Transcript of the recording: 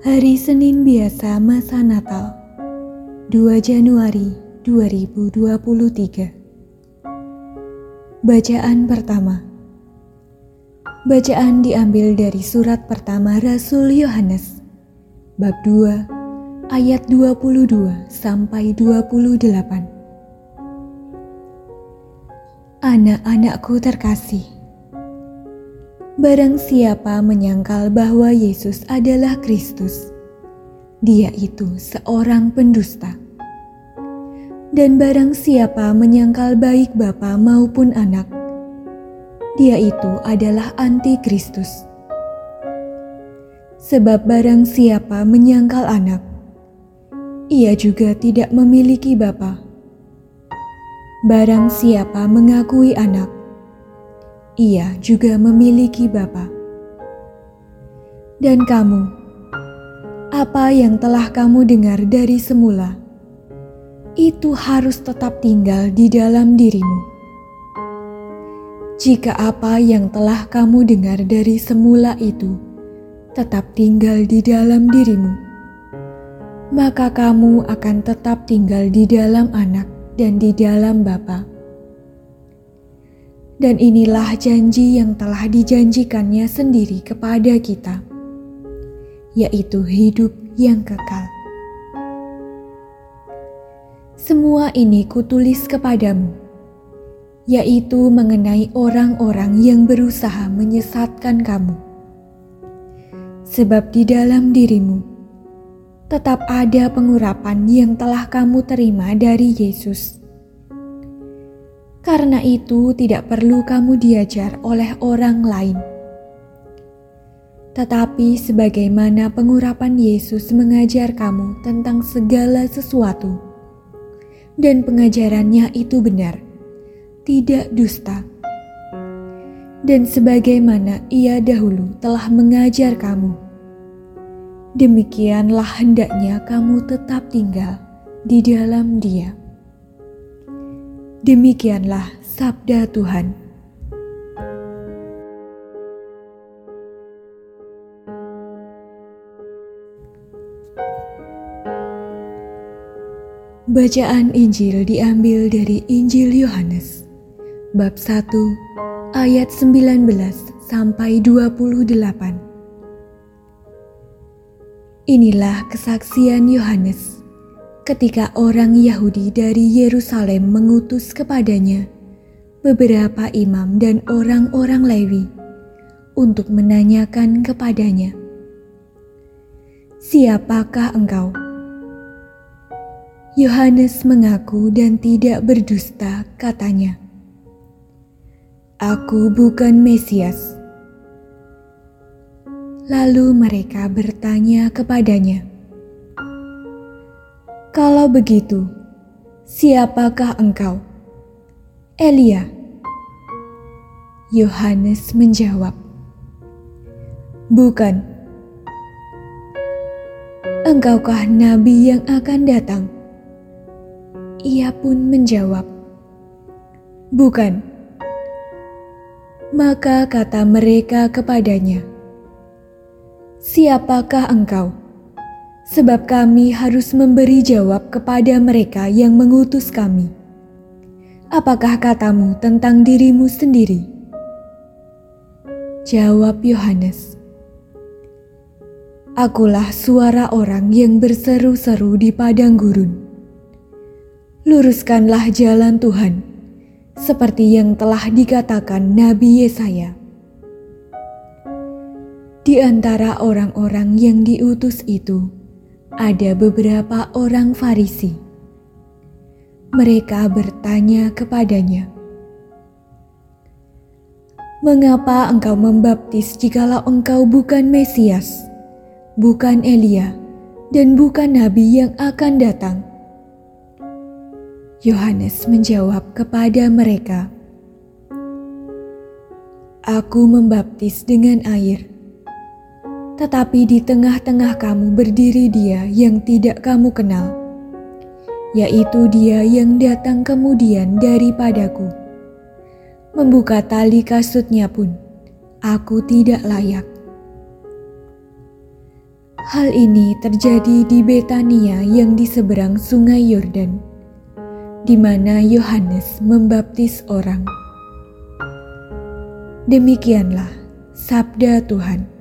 Hari Senin biasa masa Natal 2 Januari 2023 Bacaan pertama. Bacaan diambil dari surat pertama Rasul Yohanes bab 2 ayat 22 sampai 28 Anak-anakku terkasih Barang siapa menyangkal bahwa Yesus adalah Kristus, dia itu seorang pendusta. Dan barang siapa menyangkal baik bapa maupun anak, dia itu adalah anti-Kristus. Sebab barang siapa menyangkal anak, ia juga tidak memiliki bapa. Barang siapa mengakui anak, ia juga memiliki Bapa. Dan kamu, apa yang telah kamu dengar dari semula, itu harus tetap tinggal di dalam dirimu. Jika apa yang telah kamu dengar dari semula itu tetap tinggal di dalam dirimu, maka kamu akan tetap tinggal di dalam anak dan di dalam Bapa dan inilah janji yang telah dijanjikannya sendiri kepada kita, yaitu hidup yang kekal. Semua ini kutulis kepadamu, yaitu mengenai orang-orang yang berusaha menyesatkan kamu. Sebab di dalam dirimu tetap ada pengurapan yang telah kamu terima dari Yesus karena itu, tidak perlu kamu diajar oleh orang lain, tetapi sebagaimana pengurapan Yesus mengajar kamu tentang segala sesuatu, dan pengajarannya itu benar, tidak dusta, dan sebagaimana Ia dahulu telah mengajar kamu, demikianlah hendaknya kamu tetap tinggal di dalam Dia. Demikianlah sabda Tuhan. Bacaan Injil diambil dari Injil Yohanes bab 1 ayat 19 sampai 28. Inilah kesaksian Yohanes ketika orang Yahudi dari Yerusalem mengutus kepadanya beberapa imam dan orang-orang Lewi untuk menanyakan kepadanya, "Siapakah engkau?" Yohanes mengaku dan tidak berdusta, katanya, "Aku bukan Mesias." Lalu mereka bertanya kepadanya, kalau begitu, siapakah engkau? Elia. Yohanes menjawab, "Bukan. Engkaukah nabi yang akan datang?" Ia pun menjawab, "Bukan." Maka kata mereka kepadanya, "Siapakah engkau?" Sebab kami harus memberi jawab kepada mereka yang mengutus kami. Apakah katamu tentang dirimu sendiri? Jawab Yohanes, Akulah suara orang yang berseru-seru di padang gurun. Luruskanlah jalan Tuhan, seperti yang telah dikatakan Nabi Yesaya. Di antara orang-orang yang diutus itu, ada beberapa orang Farisi. Mereka bertanya kepadanya, "Mengapa engkau membaptis jikalau engkau bukan Mesias, bukan Elia, dan bukan nabi yang akan datang?" Yohanes menjawab kepada mereka, "Aku membaptis dengan air." Tetapi di tengah-tengah kamu berdiri Dia yang tidak kamu kenal, yaitu Dia yang datang kemudian daripadaku. Membuka tali kasutnya pun, aku tidak layak. Hal ini terjadi di Betania yang di seberang Sungai Yordan, di mana Yohanes membaptis orang. Demikianlah sabda Tuhan.